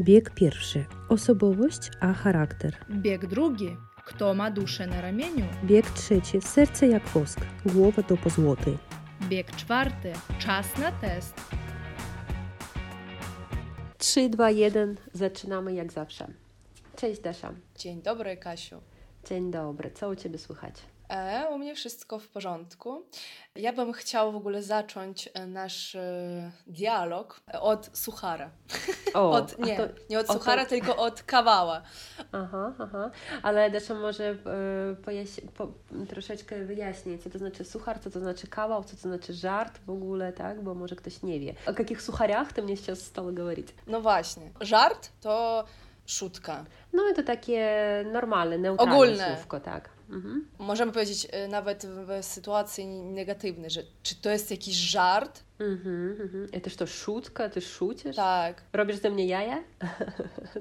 Bieg pierwszy. Osobowość, a charakter. Bieg drugi. Kto ma duszę na ramieniu? Bieg trzeci. Serce jak wosk, głowa do pozłoty. Bieg czwarty. Czas na test. 3, 2, 1. Zaczynamy jak zawsze. Cześć Dasza. Dzień dobry, Kasiu. Dzień dobry. Co u Ciebie słychać? E, u mnie wszystko w porządku. Ja bym chciała w ogóle zacząć e, nasz e, dialog od suchara. O, od, a nie, to- nie od o suchara, to- tylko od kawała. Aha, aha. Ale Dasza może e, pojaś- po, troszeczkę wyjaśni, co to znaczy suchar, co to znaczy kawał, co to znaczy żart w ogóle, tak? Bo może ktoś nie wie. O jakich suchariach ty mnie сейчас стала говорить? No właśnie. Żart to szutka. No i to takie normalne, neutralne Ogólne. słówko, tak. Mhm. Możemy powiedzieć nawet w sytuacji negatywnej, że czy to jest jakiś żart? Mhm, mhm. Это что, шутка? Ты шутишь? Tak. Robisz ze mnie jaja?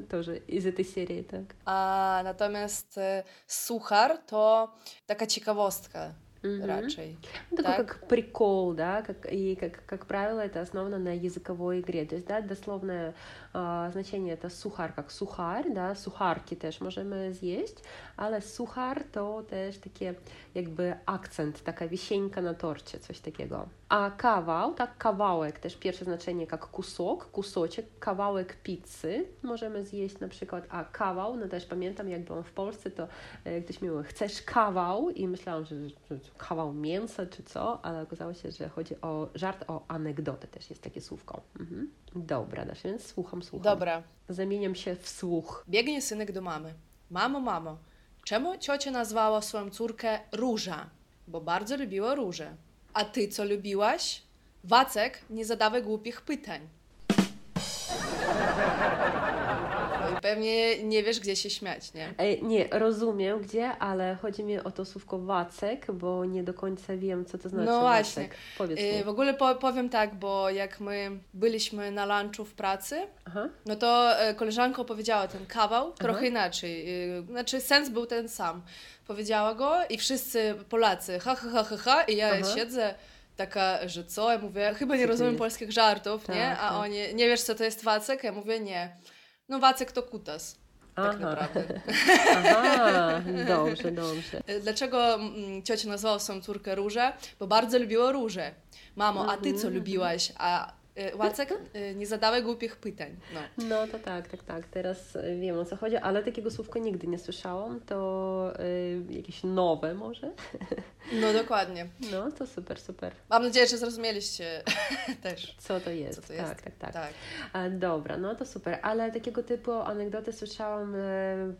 Тоже из этой серии, tak. A natomiast e, suchar to taka ciekawostka raczej. Ну, такой Так. как прикол, да, как, и как, как правило это основано на языковой игре. То есть, да, дословное а, значение это сухар, как сухарь, да, сухарки też możemy zjeść, ale suchar to też takie jakby akcent, taka wisieńka na torcie, coś takiego. A kawał, tak kawałek, też pierwsze znaczenie jak kusok, kusocie, kawałek pizzy możemy zjeść na przykład, a kawał, no też pamiętam jak byłam w Polsce, to e, ktoś mi mówił, chcesz kawał? I myślałam, że, że kawał mięsa czy co, ale okazało się, że chodzi o żart, o anegdotę też jest takie słówko. Mhm. Dobra, dasz, więc słucham, słucham. Dobra. Zamieniam się w słuch. Biegnie synek do mamy. Mamo, mamo, czemu ciocia nazwała swoją córkę Róża? Bo bardzo lubiła róże. A ty co lubiłaś? Wacek, nie zadawaj głupich pytań. Pewnie nie wiesz, gdzie się śmiać, nie? Nie, rozumiem gdzie, ale chodzi mi o to słówko wacek, bo nie do końca wiem, co to znaczy No właśnie. wacek. Powiedz Y, mi. W ogóle po, powiem tak, bo jak my byliśmy na lunchu w pracy, Aha. no to e, koleżanka opowiedziała ten kawał trochę Aha. inaczej. Y, Znaczy sens był ten sam. Powiedziała go i wszyscy Polacy ha ha ha ha, ha i ja Aha. siedzę taka, że co? Ja mówię, chyba nie rozumiem polskich żartów, Tak, nie? A tak. oni, nie wiesz co to jest wacek? Ja mówię, nie. No wacek to kutas. Tak naprawdę. Aha, dobrze, dobrze. Dlaczego mm, ciocia nazwała swoją córkę Różę? Bo bardzo lubiła róże. Mamo, a ty co Mhm. lubiłaś? A y, Wacek, y, nie zadawaj głupich pytań. No. No to tak, tak, tak. Teraz e, wiem o co chodzi, ale takiego słówka nigdy nie słyszałam. To y, jakieś nowe może? no dokładnie. No to super, super. Mam nadzieję, że zrozumieliście też. Co to jest? Co to jest? Tak, tak, tak. Tak. A, dobra, no to super. Ale takiego typu anegdoty słyszałam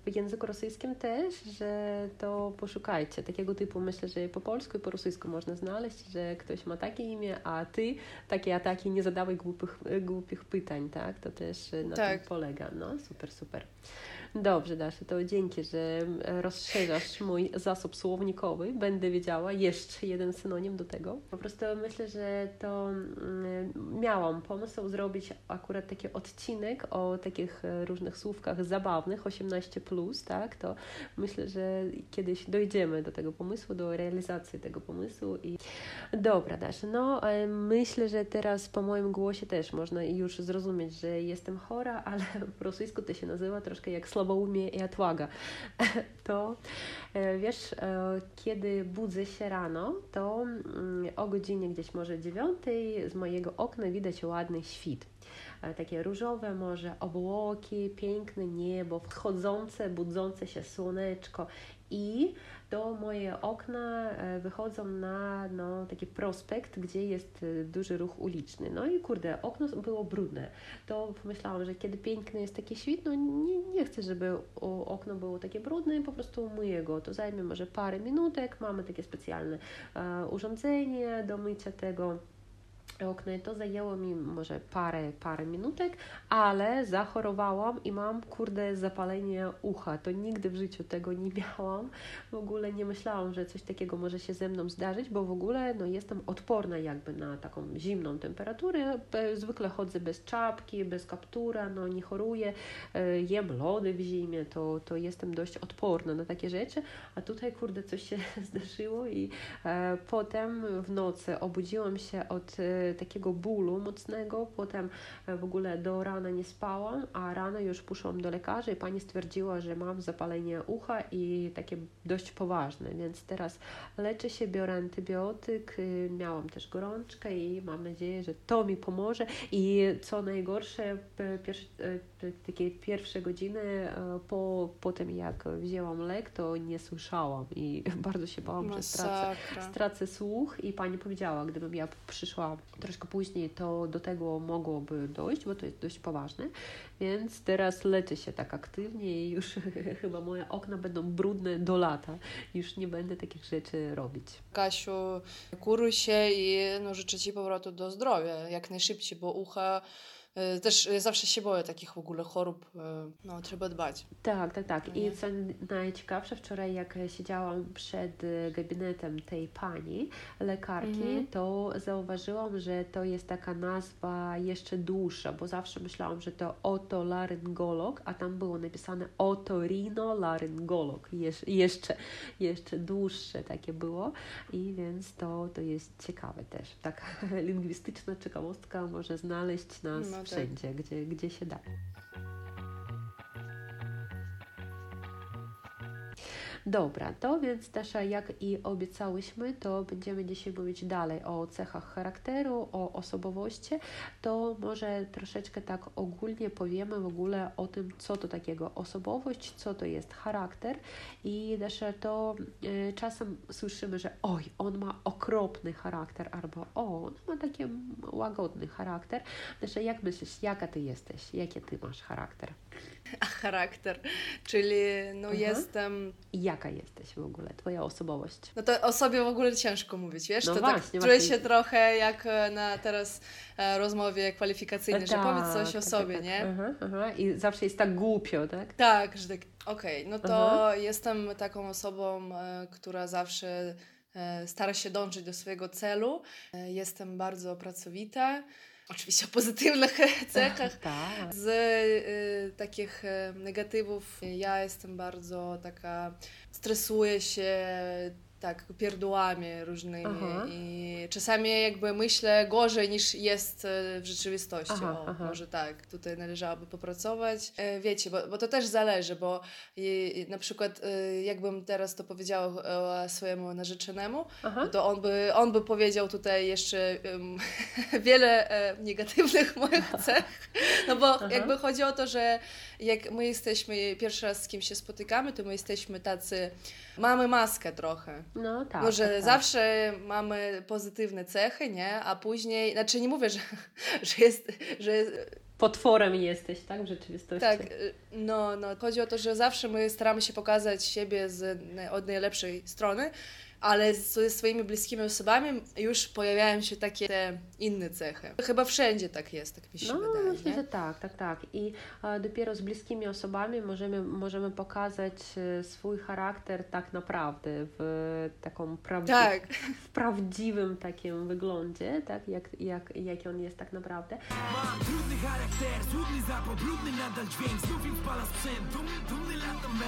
w języku rosyjskim też, że to poszukajcie. Takiego typu myślę, że po polsku i po rosyjsku można znaleźć, że ktoś ma takie imię, a ty takie ataki nie zadawaj głupich, e, głupich pytań, tak? To też e, na Tak. tym polega. No super, super. Dobrze, Dasza, to dzięki, że e, rozszerzasz mój zasób słownikowy. Będę wiedziała jeszcze jeden synonim do tego. Po prostu myślę, że to mm, miałam pomysł zrobić akurat taki odcinek o takich e, różnych słówkach zabawnych, 18+, plus, tak? To myślę, że kiedyś dojdziemy do tego pomysłu, do realizacji tego pomysłu. I... Dobra, Dasza, no e, myślę, że teraz po moim głosie też można już zrozumieć, że jestem chora, ale po rosyjsku to się nazywa troszkę jak słaboumie i atłaga. To e, wiesz, e, kiedy budzę się rano, to mm, o godzinie gdzieś może dziewiątej z mojego okna widać ładny świt. E, Takie różowe może obłoki, piękne niebo, wschodzące, budzące się słoneczko i do moje okna e, wychodzą na no, taki prospekt, gdzie jest e, duży ruch uliczny. No i kurde, okno było brudne. To pomyślałam, że kiedy piękny jest taki świt, no nie, nie chcę, żeby okno było takie brudne po prostu umyję go. To zajmie może parę minutek. Mamy takie specjalne e, urządzenie do mycia tego okna i to zajęło mi może parę, parę minutek, ale zachorowałam i mam, kurde, zapalenie ucha. To nigdy w życiu tego nie miałam. W ogóle nie myślałam, że coś takiego może się ze mną zdarzyć, bo w ogóle no, jestem odporna jakby na taką zimną temperaturę. Zwykle chodzę bez czapki, bez kaptura, no nie choruję, e, jem lody w zimie, to, to jestem dość odporna na takie rzeczy, a tutaj, kurde, coś się zdarzyło i e, potem w nocy obudziłam się od e, takiego bólu mocnego, potem w ogóle do rana nie spałam, a rano już poszłam do lekarza i pani stwierdziła, że mam zapalenie ucha i takie dość poważne, więc teraz leczę się, biorę antybiotyk, miałam też gorączkę i mam nadzieję, że to mi pomoże. I co najgorsze, pierwsze, takie pierwsze godziny po, po tym jak wzięłam lek, to nie słyszałam i bardzo się bałam, że stracę, stracę słuch. I pani powiedziała, gdybym ja przyszła troszkę później, to do tego mogłoby dojść, bo to jest dość poważne, więc teraz leczę się tak aktywnie i już chyba moje okna będą brudne do lata. Już nie będę takich rzeczy robić. Kasiu, kuruj się i no, życzę Ci powrotu do zdrowia jak najszybciej, bo ucha też zawsze się boję takich w ogóle chorób, e, no trzeba dbać. Tak, tak, tak. I co najciekawsze, wczoraj jak siedziałam przed gabinetem tej pani, lekarki, mhm. to zauważyłam, że to jest taka nazwa jeszcze dłuższa, bo zawsze myślałam, że to otolaryngolog, a tam było napisane otorinolaryngolog. Jesz jeszcze, jeszcze dłuższe takie było i więc to, to jest ciekawe też. Taka lingwistyczna ciekawostka może znaleźć nas no wszędzie, gdzie, gdzie się da. Dobra, to więc też jak i obiecałyśmy, to będziemy dzisiaj mówić dalej o cechach charakteru, o osobowości, to może troszeczkę tak ogólnie powiemy w ogóle o tym, co to takiego osobowość, co to jest charakter i też to y, czasem słyszymy, że oj, on ma okropny charakter albo o, on ma taki łagodny charakter. Też jak myślisz, jaka ty jesteś, jaki ty masz charakter? Charakter, czyli no mhm. jestem... Jaka jesteś w ogóle, twoja osobowość? No to o sobie w ogóle ciężko mówić, wiesz? No to właśnie, tak czuję się trochę jak e, na teraz e, rozmowie kwalifikacyjnej, że powiedz coś tak, o tak, sobie, tak, nie? Aha, aha. I zawsze jest tak głupio, tak? Tak, że tak, okej, okay, no to aha. jestem taką osobą, e, która zawsze stara się dążyć do swojego celu. Jestem bardzo pracowita oczywiście o pozytywnych cechach. Tak. Z y, takich y, negatywów ja jestem bardzo taka, stresuję się, tak, pierdłami różnymi aha. i czasami jakby myślę gorzej niż jest e, w rzeczywistości. Aha, o, aha. może tak, tutaj należałoby popracować. E, wiecie, bo, bo to też zależy, bo i, na przykład e, jakbym teraz to powiedziała swojemu narzeczonemu, to on by, on by powiedział tutaj jeszcze um, wiele negatywnych moich cech, no bo jakby chodzi o to, że jak my jesteśmy pierwszy raz z kim się spotykamy, to my jesteśmy tacy, mamy maskę trochę. No tak. Może tak, tak. zawsze mamy pozytywne cechy, nie? A później, znaczy nie mówię, że, że jest, że potworem jesteś, tak, w rzeczywistości. Tak, y, no, no, chodzi o to, że zawsze my staramy się pokazać siebie z, od najlepszej strony, ale ze swoimi bliskimi osobami już pojawiają się takie te inne cechy. Chyba wszędzie tak jest, tak mi się no, wydaje. Myślę, nie? że tak, tak, tak. I a, dopiero z bliskimi osobami możemy, możemy pokazać e, swój charakter tak naprawdę w taką prawdzi tak. w prawdziwym takim wyglądzie, tak, jak, jak, jak on jest tak naprawdę. Mam trudny charakter, trudny zapał, brudny nadal dźwięk, znów im wpala sprzęt, dumny, dumny latam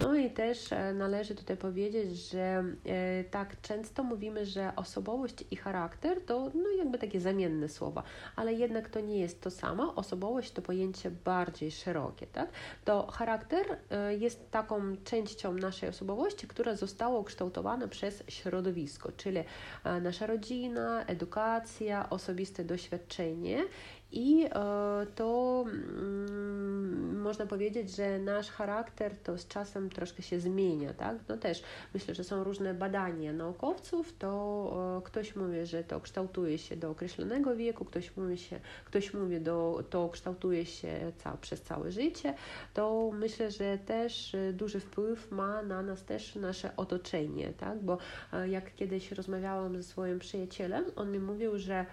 No i też e, należy tutaj powiedzieć, że e, tak często mówimy, że osobowość i charakter to no jakby takie zamienne słowa, ale jednak to nie jest to samo. Osobowość to pojęcie bardziej szerokie, tak? To charakter e, jest taką częścią naszej osobowości, która została ukształtowana przez środowisko, czyli e, nasza rodzina, edukacja, osobiste doświadczenie i e, to mm, można powiedzieć, że nasz charakter to z czasem troszkę się zmienia, tak? No też myślę, że są różne badania naukowców, to e, ktoś mówi, że to kształtuje się do określonego wieku, ktoś mówi, się, ktoś mówi, do, to kształtuje się ca, przez całe życie, to myślę, że też e, duży wpływ ma na nas też nasze otoczenie, tak? Bo jak kiedyś rozmawiałam ze swoim przyjacielem, on mi mówił, że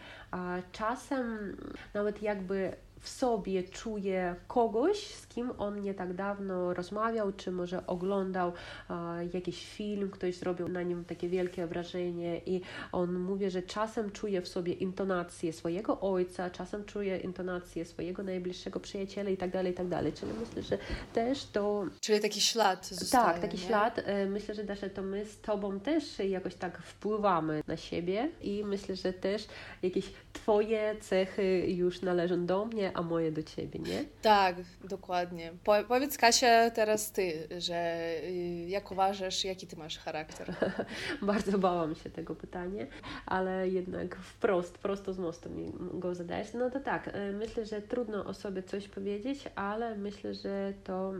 czasem nawet jakby w sobie czuje kogoś, z kim on nie tak dawno rozmawiał, czy może oglądał e, jakiś film, ktoś zrobił na nim takie wielkie wrażenie i on mówi, że czasem czuje w sobie intonację swojego ojca, czasem czuje intonację swojego najbliższego przyjaciela i tak dalej, i tak dalej. Czyli myślę, że też to... Czyli taki ślad zostaje, Tak, taki nie? ślad. E, Myślę, że Dasza, to my z Tobą też jakoś tak wpływamy na siebie i myślę, że też jakieś Twoje cechy już należą do mnie, a moje do Ciebie, nie? Tak, dokładnie. Po, powiedz Kasia teraz ty, że y, jak uważasz, jaki ty masz charakter? Bardzo bałam się tego pytania, ale jednak wprost, prosto z mostu mi go zadajesz. No to tak, e, myślę, że trudno o sobie coś powiedzieć, ale myślę, że to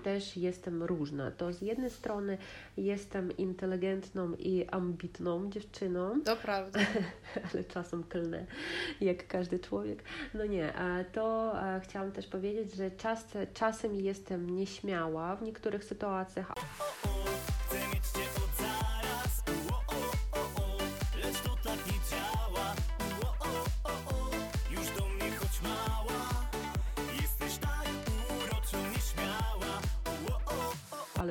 też jestem różna. To z jednej strony jestem inteligentną i ambitną dziewczyną, To prawda. ale czasem klnę, jak każdy człowiek. No nie, a to chciałam też powiedzieć, że czas, czasem jestem nieśmiała w niektórych sytuacjach, Chcę mieć cię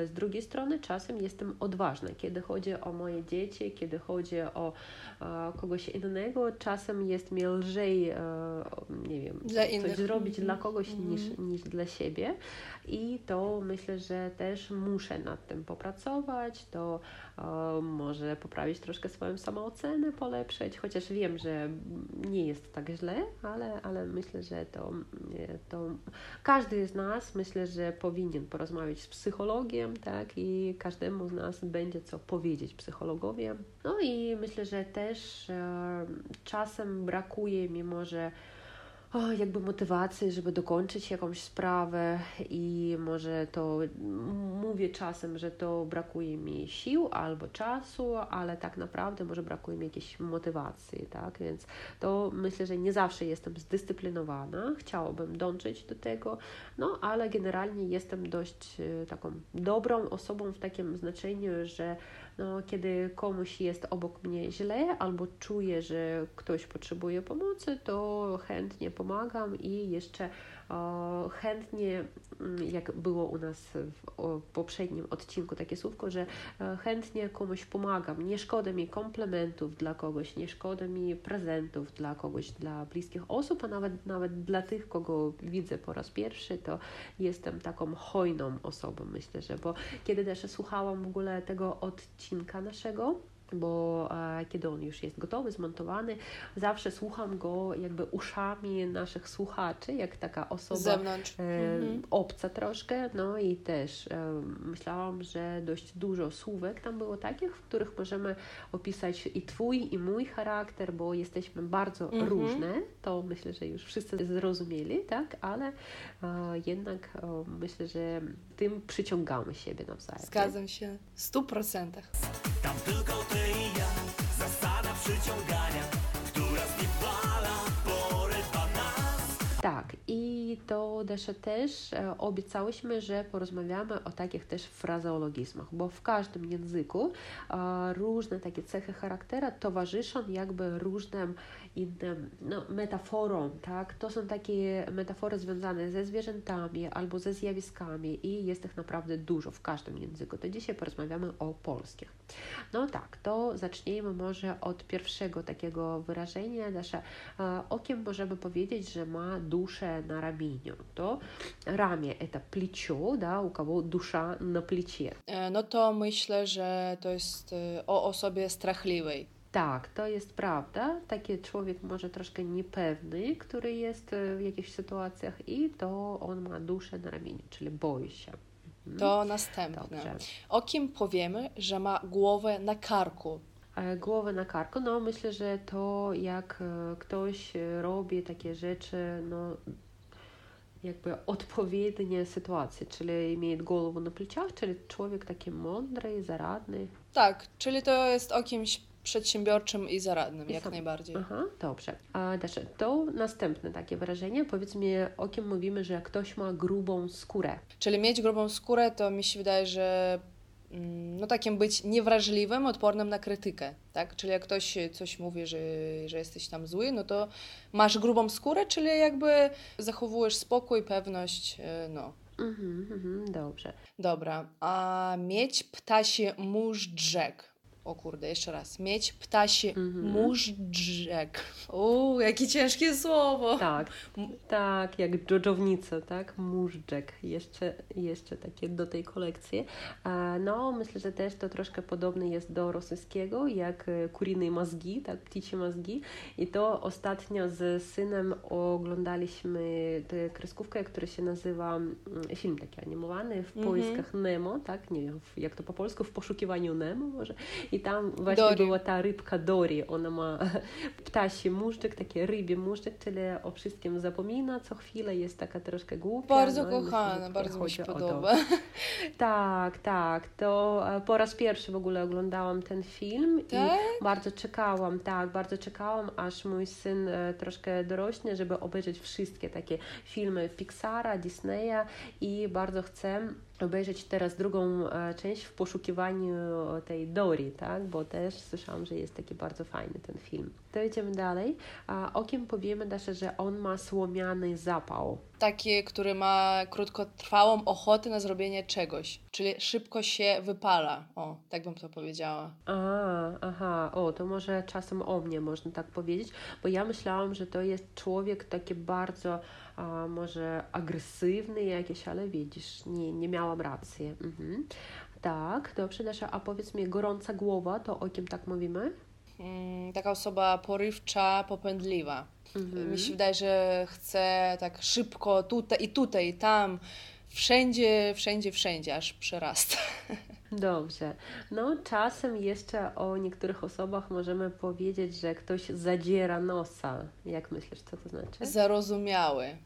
ale z drugiej strony czasem jestem odważna, kiedy chodzi o moje dzieci, kiedy chodzi o kogoś innego, czasem jest mi lżej, e, nie wiem, Dla coś innych. zrobić Mhm. dla kogoś niż, niż dla siebie i to myślę, że też muszę nad tym popracować, to e, może poprawić troszkę swoją samoocenę, polepszyć, chociaż wiem, że nie jest tak źle, ale, ale myślę, że to, to każdy z nas myślę, że powinien porozmawiać z psychologiem, tak, i każdemu z nas będzie co powiedzieć psychologowi. No i myślę, że też e, czasem brakuje mi może o, jakby motywacji, żeby dokończyć jakąś sprawę i może to mówię czasem, że to brakuje mi sił albo czasu, ale tak naprawdę może brakuje mi jakiejś motywacji, tak? Więc to myślę, że nie zawsze jestem zdyscyplinowana, chciałabym dążyć do tego, no ale generalnie jestem dość e, taką dobrą osobą w takim znaczeniu, że no, kiedy komuś jest obok mnie źle albo czuję, że ktoś potrzebuje pomocy, to chętnie pomagam i jeszcze e, chętnie, mm, jak było u nas w o, poprzednim odcinku takie słówko, że e, chętnie komuś pomagam. Nie szkoda mi komplementów dla kogoś, nie szkoda mi prezentów dla kogoś, dla bliskich osób, a nawet, nawet dla tych, kogo widzę po raz pierwszy, to jestem taką hojną osobą, myślę, że bo kiedy też słuchałam w ogóle tego odcinka naszego, bo e, kiedy on już jest gotowy, zmontowany, zawsze słucham go jakby uszami naszych słuchaczy, jak taka Z osoba zewnątrz. e, Mhm. obca troszkę, no i też e, myślałam, że dość dużo słówek tam było takich, w których możemy opisać i Twój, i mój charakter, bo jesteśmy bardzo Mhm. różne, to myślę, że już wszyscy zrozumieli, tak, ale e, jednak myślę, że tym przyciągamy siebie nawzajem. Zgadzam się w stu procentach. Przyciągania Desza też e, obiecałyśmy, że porozmawiamy o takich też frazeologizmach, bo w każdym języku różne takie cechy charaktera towarzyszą jakby różnym innym no, metaforom, tak? To są takie metafory związane ze zwierzętami albo ze zjawiskami i jest ich naprawdę dużo w każdym języku. To dzisiaj porozmawiamy o polskich. No tak, to zacznijmy może od pierwszego takiego wyrażenia. Dasza, e, o kim możemy powiedzieć, że ma duszę na ramieniu? To ramię это плечо, да, у кого душа на плече. E, No to myślę, że to jest e, o osobie strachliwej. Tak, to jest prawda. Taki człowiek może troszkę niepewny, który jest e, w jakichś sytuacjach i to on ma duszę na ramieniu, czyli boi się. Mhm. To następne. Dobrze. O kim powiemy, że ma głowę na karku? E, Głowę na karku, no myślę, że to jak e, ktoś e, robi takie rzeczy, no jakby odpowiednie sytuacje, czyli имеет голову на плечах, czyli człowiek taki mądry, zaradny. Tak, czyli to jest o kimś przedsiębiorczym i zaradnym, I jak sam- najbardziej. Aha, dobrze. A Dasza, to następne takie wyrażenie. Powiedz mi, o kim mówimy, że ktoś ma grubą skórę. Czyli mieć grubą skórę, to mi się wydaje, że mm, no takim być niewrażliwym, odpornym na krytykę, tak? Czyli jak ktoś coś mówi, że, że jesteś tam zły, no to masz grubą skórę, czyli jakby zachowujesz spokój, pewność, e, no. Mhm, mhm, dobrze. Dobra, a mieć ptasi móżdżek. O kurde, jeszcze raz. Mieć ptasi Mhm. móżdżek. O, jakie ciężkie słowo. Tak, tak, jak dżodżownica, tak? Móżdżek, jeszcze, jeszcze takie do tej kolekcji. E, No, myślę, że też to troszkę podobne jest do rosyjskiego, jak e, kuryne mózgi, tak, pticie mózgi. I to ostatnio z synem oglądaliśmy tę kreskówkę, która się nazywa, mm, film taki animowany, w Mhm. poiskach Nemo, tak? Nie wiem, jak to po polsku, w poszukiwaniu Nemo może. I tam właśnie Dory. była ta rybka Dory, ona ma ptasi móżdżek, takie rybie móżdżek, czyli o wszystkim zapomina co chwilę, jest taka troszkę głupia. Bardzo no kochana, bardzo mi się podoba. Tak, tak, to e, po raz pierwszy w ogóle oglądałam ten film Tak? i bardzo czekałam, tak, bardzo czekałam, aż mój syn e, troszkę dorośnie, żeby obejrzeć wszystkie takie filmy Pixara, Disneya i bardzo chcę obejrzeć teraz drugą e, część w poszukiwaniu tej Dory, tak, bo też słyszałam, że jest taki bardzo fajny ten film. To idziemy dalej. A o kim powiemy, Dasza, że on ma słomiany zapał. Taki, który ma krótkotrwałą ochotę na zrobienie czegoś, czyli szybko się wypala. O, tak bym to powiedziała. A, aha, o, to może czasem o mnie można tak powiedzieć, bo ja myślałam, że to jest człowiek taki bardzo a, może agresywny jakiś, ale widzisz, nie, nie miałam racji. Mhm. Tak, dobrze, Dasza, a powiedz mi, gorąca głowa, to o kim tak mówimy? Mm, taka osoba porywcza, popędliwa. Mhm. Mi się wydaje, że chce tak szybko tutaj i tutaj, i tam, wszędzie, wszędzie, wszędzie, aż przerasta. Dobrze. No, czasem jeszcze o niektórych osobach możemy powiedzieć, że ktoś zadziera nosa. Jak myślisz, co to znaczy? Zarozumiały,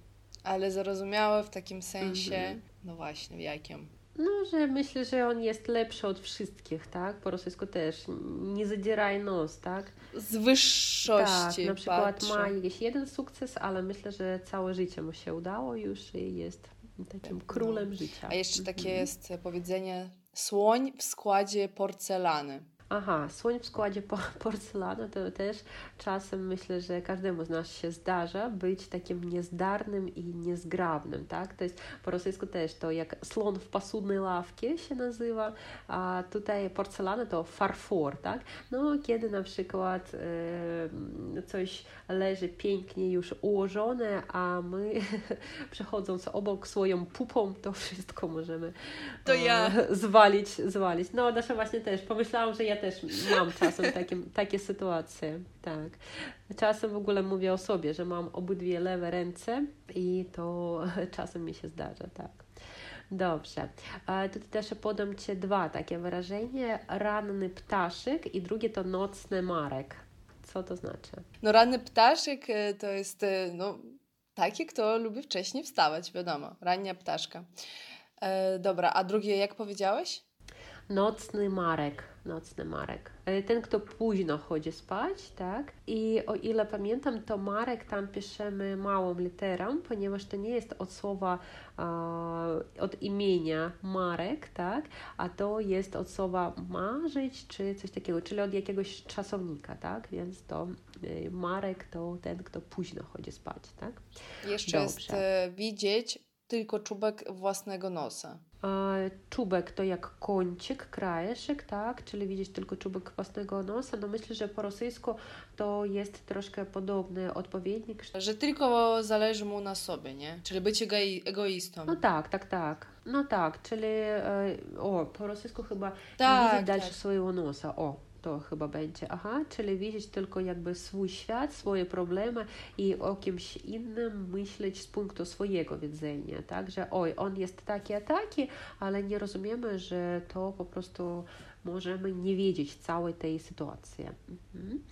ale zarozumiały w takim sensie, Mhm. no właśnie, w jakim? No, że myślę, że on jest lepszy od wszystkich, tak? Po rosyjsku też. Nie zadzieraj nos, tak? Z wyższości Tak, na przykład patrzy. ma jakiś jeden sukces, ale myślę, że całe życie mu się udało już i jest takim królem życia. A jeszcze takie Mhm. jest powiedzenie słoń w składzie porcelany. Aha, słoń w składzie po- porcelany to też czasem myślę, że każdemu z nas się zdarza być takim niezdarnym i niezgrabnym, tak? To jest po rosyjsku też to jak slon w pasudnej ławce się nazywa, a tutaj porcelana to farfor, tak? No, kiedy na przykład e, coś leży pięknie już ułożone, a my przechodząc obok swoją pupą, to wszystko możemy To e, ja. zwalić, zwalić. No, Dasza właśnie też. Pomyślałam, że ja też mam czasem takie, takie sytuacje. Tak. Czasem w ogóle mówię o sobie, że mam obydwie lewe ręce i to czasem mi się zdarza, tak. Dobrze. Tutaj też podam Ci dwa takie wyrażenia. Ranny ptaszek i drugie to nocny marek. Co to znaczy? No ranny ptaszek e, to jest e, no, taki, kto lubi wcześniej wstawać, wiadomo, rania ptaszka. E, dobra, a drugie jak powiedziałeś? Nocny Marek, nocny Marek. E, Ten, kto późno chodzi spać, tak? I o ile pamiętam, to Marek tam piszemy małą literą, ponieważ to nie jest od słowa, od imienia Marek, tak? A to jest od słowa marzyć, czy coś takiego, czyli od jakiegoś czasownika, tak? Więc to e, Marek to ten, kto późno chodzi spać, tak? Jeszcze jest Dobrze. e, widzieć tylko czubek własnego nosa. E, Czubek to jak kącik, krajeszyk, tak? Czyli widzieć tylko czubek własnego nosa. No myślę, że po rosyjsku to jest troszkę podobny odpowiednik. Że tylko zależy mu na sobie, nie? Czyli być egoi- egoistą. No tak, tak, tak. No tak, czyli e, o, po rosyjsku chyba nie Tak, widzieć dalsze tak. swojego nosa. O, to chyba będzie. Aha, czyli widzieć tylko jakby swój świat, swoje problemy i o kimś innym myśleć z punktu swojego widzenia, tak? Że oj, on jest taki, a taki, ale nie rozumiemy, że to po prostu możemy nie wiedzieć całej tej sytuacji. Mhm.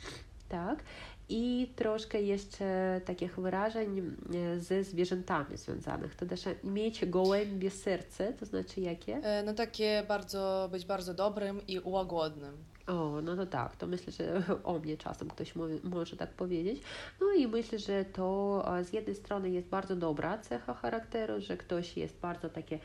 Tak. I troszkę jeszcze takich wyrażeń e, ze zwierzętami związanych. To też mieć gołębie serce, to znaczy jakie? E, No takie bardzo, być bardzo dobrym i łagodnym. O, no to tak, to myślę, że o mnie czasem ktoś mówi, może tak powiedzieć. No i myślę, że to e, z jednej strony jest bardzo dobra cecha charakteru, że ktoś jest bardzo taki e,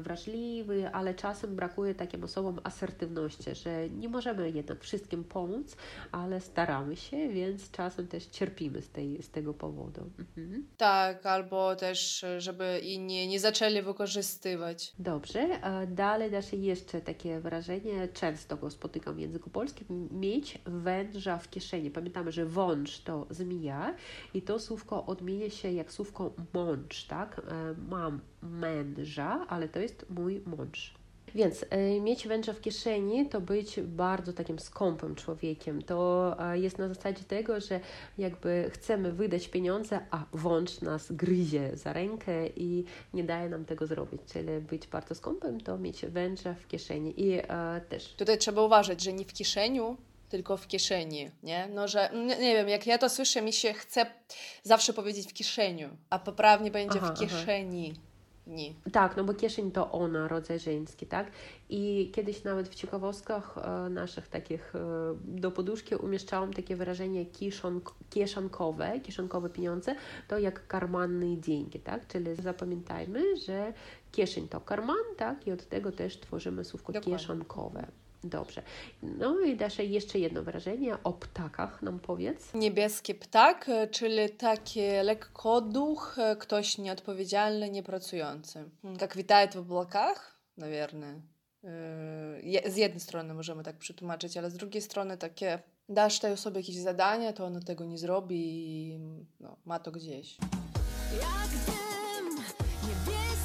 wrażliwy, ale czasem brakuje takim osobom asertywności, że nie możemy jednak wszystkim pomóc, ale staramy się, więc czasem też cierpimy z, tej, z tego powodu. Mhm. Tak, albo też, żeby inni nie zaczęli wykorzystywać. Dobrze, dalej dasz jeszcze takie wyrażenie, często go spotykam w języku polskim, mieć węża w kieszeni. Pamiętamy, że wąż to zmija i to słówko odmienia się jak słówko mąż, tak? E, Mam męża, ale to jest mój mąż. Więc e, mieć węża w kieszeni to być bardzo takim skąpym człowiekiem. To e, jest na zasadzie tego, że jakby chcemy wydać pieniądze, a wąż nas gryzie za rękę i nie daje nam tego zrobić. Czyli być bardzo skąpym to mieć węża w kieszeni. I e, też Tutaj trzeba uważać, że nie w kieszeniu, tylko w kieszeni, nie? No, że nie, nie wiem, jak ja to słyszę, mi się chce zawsze powiedzieć w kieszeniu, a poprawnie będzie Aha, w kieszeni. Nie. Tak, no bo kieszeń to ona, rodzaj żeński, tak? I kiedyś nawet w ciekawostkach e, naszych takich e, do poduszki umieszczałam takie wyrażenie kieszonk, kieszonkowe, kieszonkowe pieniądze, to jak karmanne dzięki, tak? Czyli zapamiętajmy, że kieszeń to karman, tak? I od tego też tworzymy słówko Dokładnie. kieszonkowe. Dobrze. No i Dasza, jeszcze jedno wyrażenie o ptakach nam powiedz. Niebieski ptak, e, czyli taki lekkoduch, e, ktoś nieodpowiedzialny, niepracujący. Jak witajet w oblakach, наверное. E, je- Z jednej strony możemy tak przetłumaczyć, ale z drugiej strony takie dasz tej osobie jakieś zadanie, to ona tego nie zrobi i no, ma to gdzieś. Jak dym, niebieski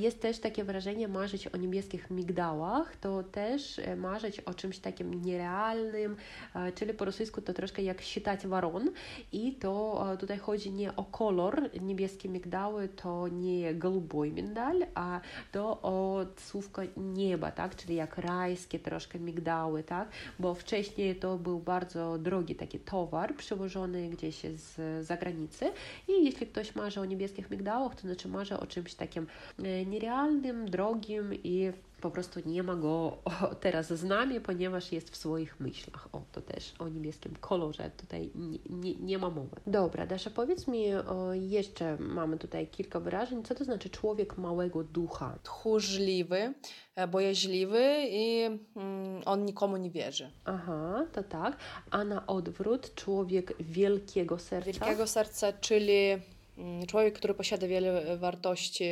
Jest też takie wyrażenie marzyć o niebieskich migdałach, to też e, marzyć o czymś takim nierealnym, e, czyli po rosyjsku to troszkę jak считать waron i to e, tutaj chodzi nie o kolor, niebieskie migdały to nie голубой миндаль, a to o słówko nieba, tak, czyli jak rajskie troszkę migdały, tak, bo wcześniej to był bardzo drogi taki towar przywożony gdzieś z zagranicy i jeśli ktoś marzy o niebieskich migdałach, to znaczy marzy o czymś takim e, nierealnym, drogim i po prostu nie ma go teraz z nami, ponieważ jest w swoich myślach. O, to też o niebieskim kolorze tutaj nie, nie, nie ma mowy. Dobra, Dasza, powiedz mi, o, jeszcze mamy tutaj kilka wyrażeń. Co to znaczy człowiek małego ducha? tchórzliwy, e, bojaźliwy i mm, on nikomu nie wierzy. Aha, to tak. A na odwrót człowiek wielkiego serca? Wielkiego serca, czyli mm, człowiek, który posiada wiele wartości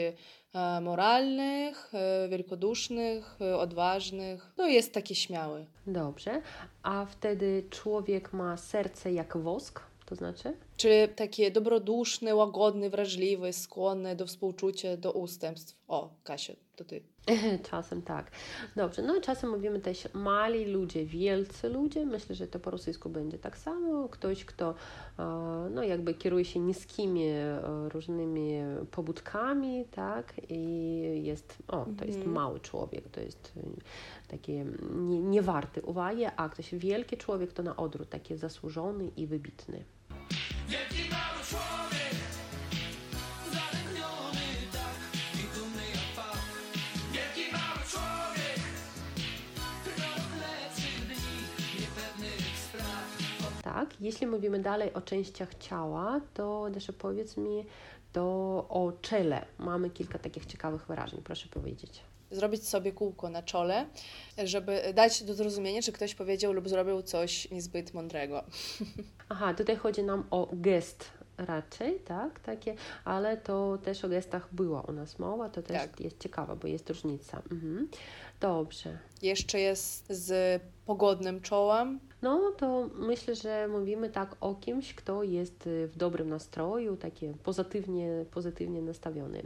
moralnych, e, wielkodusznych, e, odważnych. No jest taki śmiały. Dobrze. A wtedy człowiek ma serce jak wosk, to znaczy? Czyli taki dobroduszny, łagodny, wrażliwy, skłonny do współczucia, do ustępstw. O, Kasia, to ty. Czasem tak. Dobrze, no i czasem mówimy też mali ludzie, wielcy ludzie. Myślę, że to po rosyjsku będzie tak samo. Ktoś, kto e, no jakby kieruje się niskimi e, różnymi pobudkami, tak? I jest, o, to jest Mhm. mały człowiek, to jest e, taki nie, niewarty uwagi, a ktoś wielki człowiek to na odwrót, taki zasłużony i wybitny. Tak, jeśli mówimy dalej o częściach ciała, to Desza powiedz mi, to o czele mamy kilka takich ciekawych wyrażeń, proszę powiedzieć. Zrobić sobie kółko na czole, żeby dać do zrozumienia, że ktoś powiedział lub zrobił coś niezbyt mądrego. Aha, tutaj chodzi nam o gest raczej, tak, takie, ale to też o gestach była u nas mowa, to też Tak. jest ciekawe, bo jest różnica. Mhm. Dobrze. Jeszcze jest z pogodnym czołem, No to myślę, że mówimy tak o kimś, kto jest y, w dobrym nastroju, taki pozytywnie, pozytywnie nastawiony.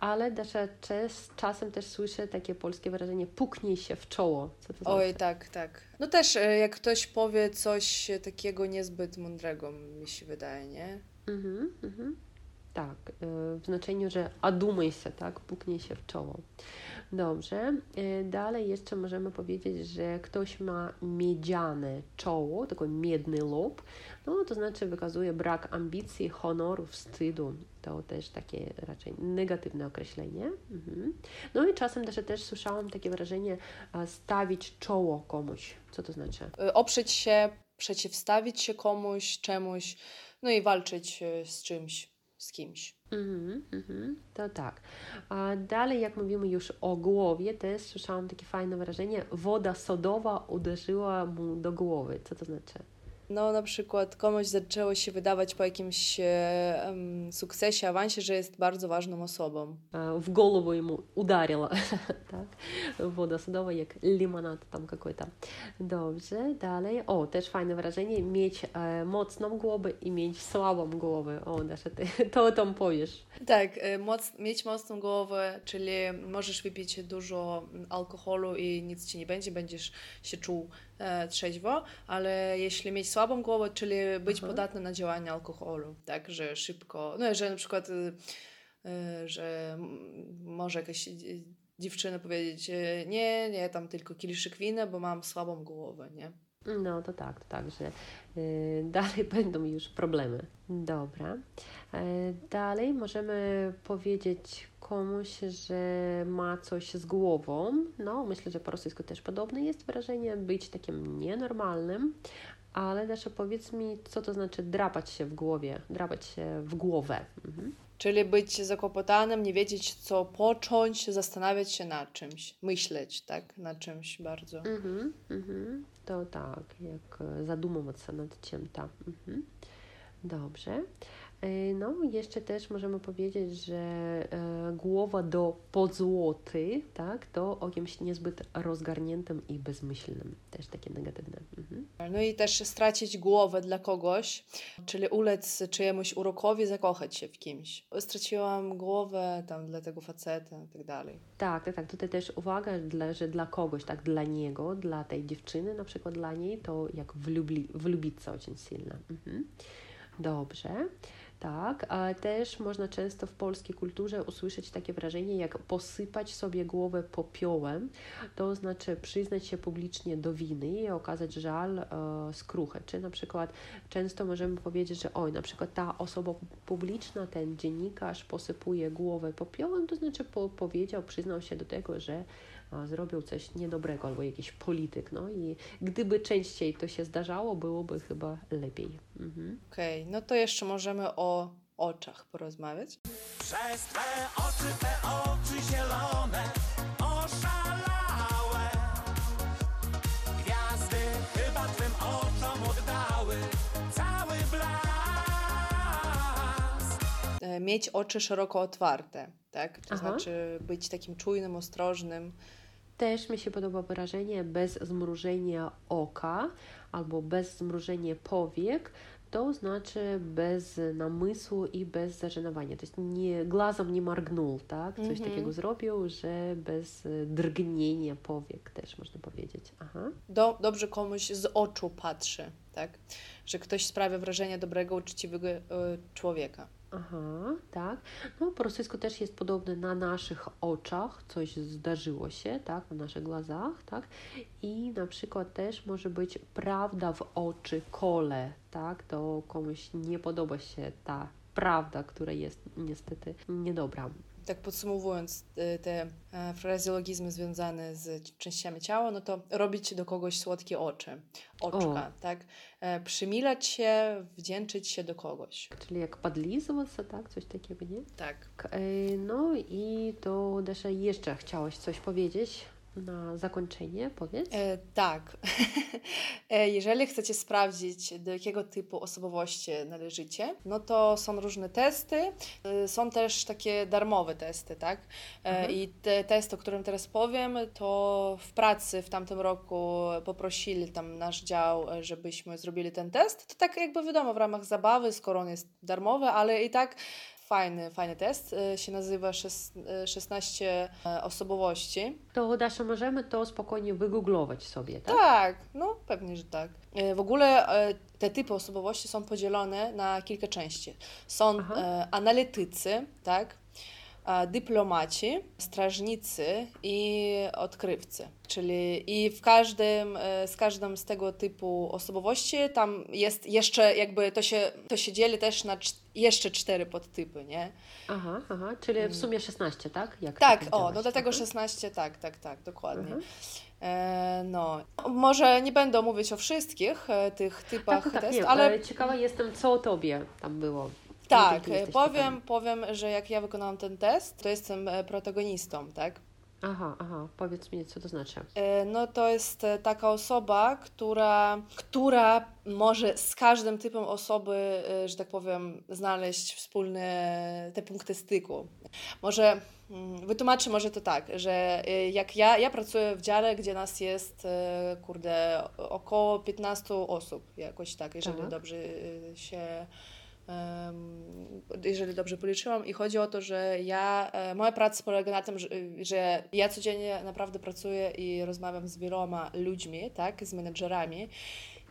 Ale Dasza, czas, czasem też słyszę takie polskie wyrażenie puknij się w czoło. Co to Oj, znaczy? tak, tak. No też e, jak ktoś powie coś takiego niezbyt mądrego, mi się wydaje, nie? Mhm, mhm. Tak, y, w znaczeniu, że odumaj się, tak, puknij się w czoło. Dobrze. Y, Dalej jeszcze możemy powiedzieć, że ktoś ma miedziane czoło, taki miedny lоб, no to znaczy wykazuje brak ambicji, honoru, wstydu. To też takie raczej negatywne określenie. Mhm. No i czasem też, też słyszałam takie wyrażenie a, stawić czoło komuś. Co to znaczy? E, Oprzeć się, przeciwstawić się komuś, czemuś, no i walczyć e, z czymś, z kimś. Mhm, mhm, to tak. A dalej, jak mówimy już o głowie, też słyszałam takie fajne wyrażenie, woda sodowa uderzyła mu do głowy. Co to znaczy? No, na przykład komuś zaczęło się wydawać po jakimś e, em, sukcesie, awansie, że jest bardzo ważną osobą. А, в голову ему ударила, tak? Woda sodowa jak limonad tam какой-то. Dobrze, dalej. O, też fajne wrażenie, mieć e, mocną głowę i mieć słabą głowę. O, Dasza, ty to o tym powiesz. Tak, e, moc, mieć mocną głowę, czyli możesz wypić dużo mm, alkoholu i nic ci nie będzie, będziesz się czuł e, trzeźwo, ale jeśli mieć słabą głowę, czyli być Aha. podatny na działanie alkoholu, tak, że szybko, no że na przykład, e, e, że może jakaś e, dziewczyna powiedzieć, e, nie, nie, tam tylko kieliszek wina, bo mam słabą głowę, nie? No to tak, to tak, że y, dalej będą już problemy. Dobra. E, dalej możemy powiedzieć komuś, że ma coś z głową. No, myślę, że po rosyjsku też podobne jest wyrażenie, być takim nienormalnym. Ale Dasza, powiedz mi, co to znaczy drapać się w głowie, drapać się w głowę. Mhm. Czyli być zakłopotanym, nie wiedzieć co począć, zastanawiać się nad czymś, myśleć, tak, nad czymś bardzo. Mhm, mhm. To tak, jak e, zadumywać się nad czym tam. Mhm. Dobrze. E, No, jeszcze też możemy powiedzieć, że e, głowa do podzłoty, tak, to o kimś niezbyt rozgarniętym i bezmyślnym. Też takie negatywne. Mhm. No i też stracić głowę dla kogoś, czyli ulec czyjemuś urokowi, zakochać się w kimś. Straciłam głowę tam dla tego faceta i tak dalej. Tak, tak, tak. Tutaj też uwaga, dla, że dla kogoś, tak, dla niego, dla tej dziewczyny, na przykład dla niej, to jak wlubli, влюбиться очень сильно. Mhm. Dobrze. Tak, a też można często w polskiej kulturze usłyszeć takie wrażenie jak posypać sobie głowę popiołem, to znaczy przyznać się publicznie do winy i okazać żal, e, skruchę. Czy na przykład często możemy powiedzieć, że oj, na przykład ta osoba publiczna, ten dziennikarz posypuje głowę popiołem, to znaczy po, powiedział, przyznał się do tego, że zrobił coś niedobrego albo jakiś polityk. No i gdyby częściej to się zdarzało, byłoby chyba lepiej. Mhm. Okej, no to jeszcze możemy o oczach porozmawiać. Przez twe oczy, te oczy zielone, Mieć oczy szeroko otwarte, tak? To Aha. znaczy być takim czujnym, ostrożnym. Też mi się podoba wyrażenie bez zmrużenia oka albo bez zmrużenia powiek, to znaczy bez namysłu i bez zażenowania. To jest nie, glazem nie margnął, tak? Coś Mhm. takiego zrobił, że bez drgnienia powiek też można powiedzieć. Aha. Do, dobrze komuś z oczu patrzy, tak? Że ktoś sprawia wrażenie dobrego, uczciwego e, człowieka. Aha, tak. No, po rosyjsku też jest podobne na naszych oczach, coś zdarzyło się, tak, na naszych glazach, tak. I na przykład też może być prawda w oczy kole, tak, to komuś nie podoba się ta prawda, która jest niestety niedobra. Tak podsumowując e, te e, frazeologizmy związane z częściami ciała, no to robić do kogoś słodkie oczy, oczka, tak? E, Przymilać się, wdzięczyć się do kogoś. Czyli jak podlizować, tak, coś takiego, nie? Tak. E, No i to Dasza jeszcze chciałaś coś powiedzieć na zakończenie, powiedz. E, tak. E, Jeżeli chcecie sprawdzić, do jakiego typu osobowości należycie, no to są różne testy. E, Są też takie darmowe testy, tak? E, Mhm. I te testy, o którym teraz powiem, to w pracy w tamtym roku poprosili tam nasz dział, żebyśmy zrobili ten test. To tak jakby wiadomo, w ramach zabawy, skoro on jest darmowy, ale i tak fajny, fajny test. E, Się nazywa szes- e, 16 e, osobowości. To Dasza, możemy to spokojnie wygooglować sobie, tak? Tak, no pewnie, że tak. E, W ogóle e, te typy osobowości są podzielone na kilka części. Są Aha. e, analitycy, tak? A, dyplomaci, strażnicy i odkrywcy. Czyli i w każdym, e, z każdym z tego typu osobowości tam jest jeszcze jakby to się, to się dzieli też na cz- jeszcze cztery podtypy, nie? Aha, aha, czyli w sumie 16, tak? Jak Tak, o, no dlatego aha. 16, tak, tak, tak, dokładnie. Mhm. E, no, może nie będę mówić o wszystkich e, tych typach Tak, tak, test, nie, ale ale ciekawa jestem, co o tobie tam było. Tak, powiem, powiem, że jak ja wykonałam ten test, to jestem e, protagonistą, tak? Aha, aha, powiedz mi, co to znaczy. E, No to jest e, taka osoba, która, która może z każdym typem osoby, że tak powiem, znaleźć wspólne te punkty styku. Może mm, wytłumaczę może to tak, że jak ja, ja pracuję w dziale, gdzie nas jest, kurde, około 15 osób, jakoś tak, jeżeli Tak. dobrze się jeżeli dobrze policzyłam i chodzi o to, że ja, e, moja praca polega na tym, że, że ja codziennie naprawdę pracuję i rozmawiam z wieloma ludźmi, tak, z menedżerami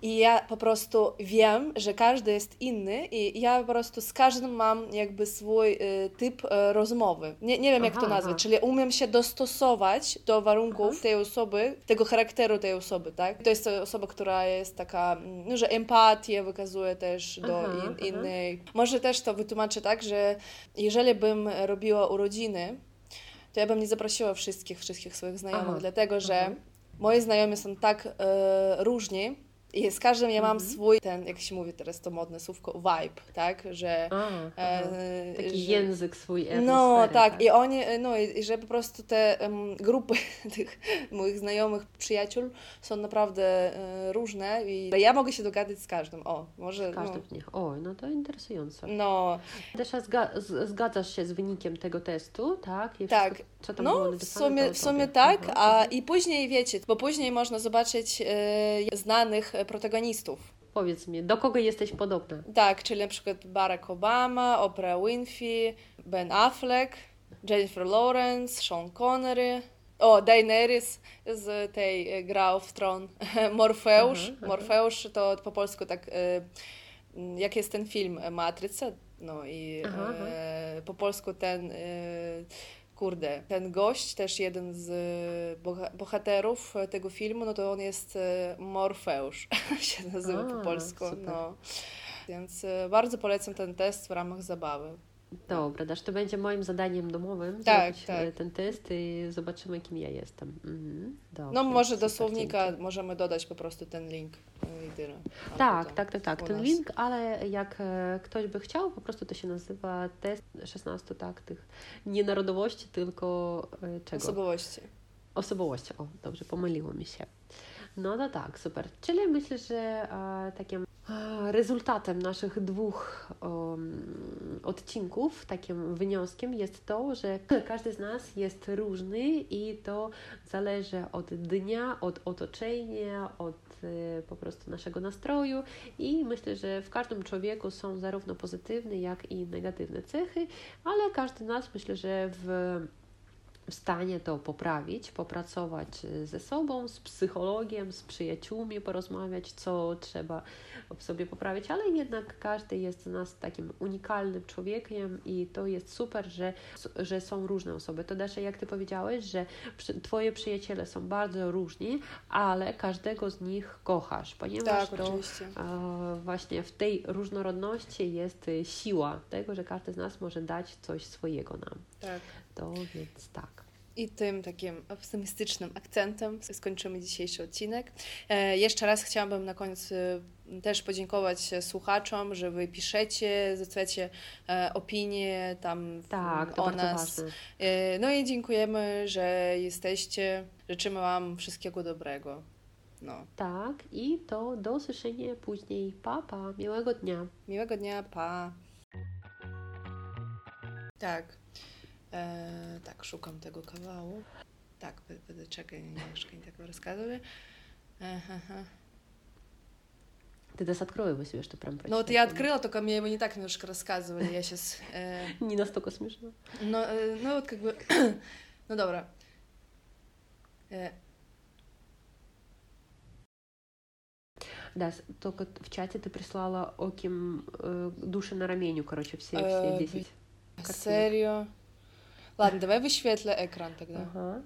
i ja po prostu wiem, że każdy jest inny i ja po prostu z każdym mam jakby swój y, typ e, rozmowy. Nie, nie wiem, jak to Aha, nazwać, aha. czyli umiem się dostosować do warunków tej osoby, tego charakteru tej osoby, tak? To jest osoba, która jest taka, mm, no, że empatię wykazuje też do Aha, in, aha. innej. Może też to wytłumaczę tak, że jeżeli bym robiła urodziny, to ja bym nie zaprosiła wszystkich, wszystkich swoich znajomych, Aha, dlatego że aha. moi znajomi są tak e, różni i z każdym ja mam Mhm. swój, ten, jak się mówi teraz to modne słówko, vibe, tak? Że, A, e, Taki że- język swój, no atmosferę, tak, i oni, no i że po prostu te em, grupy tych moich znajomych, przyjaciół są naprawdę e, różne i ja mogę się dogadać z każdym, o, może, z nich. Oj, no to interesujące. no, no Desza, zga- zgadzasz się z wynikiem tego testu, tak? I Tak. wszystko, co tam było No, w napisane, sumie, o w sumie tak, a i później wiecie, bo później można zobaczyć e, znanych e, protagonistów. Powiedz mi, do kogo jesteś podobna? Tak, czyli na przykład Barack Obama, Oprah Winfrey, Ben Affleck, Jennifer Lawrence, Sean Connery. O, Daenerys z tej e, Gra of Tron. Morfeusz. Aha, aha. Morfeusz to po polsku tak, e, jak jest ten film e, Matryca, no i Aha, po polsku ten, kurde, ten gość, też jeden z e, boha- bohaterów tego filmu, no to on jest e, Morfeusz, się nazywa po A, polsku, super. no. Więc e, bardzo polecam ten test w ramach zabawy. Dobra, Dasz, to będzie moim zadaniem domowym Tak, zrobić tak. e, ten test i zobaczymy, kim ja jestem. Mhm. No może do słownika dzięki. możemy dodać po prostu ten link e, i tyle. Tak, tak, tak, tak. u Ten nas. link, ale jak e, ktoś by chciał, po prostu to się nazywa test 16 tak, tych nie narodowości, tylko e, czego? Osobowości. Osobowości. O, dobrze, pomyliło mi się. No to tak, super. Czyli myślę, że e, takim e, rezultatem naszych dwóch um, odcinków, takim wnioskiem jest to, że każdy z nas jest różny i to zależy od dnia, od otoczenia, od e, po prostu naszego nastroju i myślę, że w każdym człowieku są zarówno pozytywne, jak i negatywne cechy, ale każdy z nas myślę, że w w stanie to poprawić, popracować y, ze sobą, z psychologiem, z przyjaciółmi, porozmawiać, co trzeba w sobie poprawić, ale jednak każdy jest z nas takim unikalnym człowiekiem i to jest super, że, że są różne osoby. To Dasza, jak Ty powiedziałeś, że Twoje przyjaciele są bardzo różni, ale każdego z nich kochasz, ponieważ Tak, to oczywiście. właśnie w tej różnorodności jest y, siła tego, że każdy z nas może dać coś swojego nam. Tak. To więc tak. I tym takim optymistycznym akcentem skończymy dzisiejszy odcinek. E, jeszcze raz chciałabym na koniec e, też podziękować słuchaczom, że wy piszecie, zostawiacie e, opinie tam Tak, o nas. no i dziękujemy, że jesteście. Życzymy Wam wszystkiego dobrego. No. Tak, i to do usłyszenia później. Pa, pa, miłego dnia. Miłego dnia, pa. Tak. E, tak, szukam tego kawału. Так, чекай, немножко не так рассказывали. Ага. Ты даст открою его себе, что прям Ну вот прочитать, я открыла, только мне его не так немножко рассказывали. Я сейчас... Не настолько смешно. Ну, э, ну вот как бы... ну добре. Э, Да, только в чате ты прислала Оким э, души на раменю, короче, все, Э, все 10. Serio? Ладно, давай выświetlę экран тогда. Ага.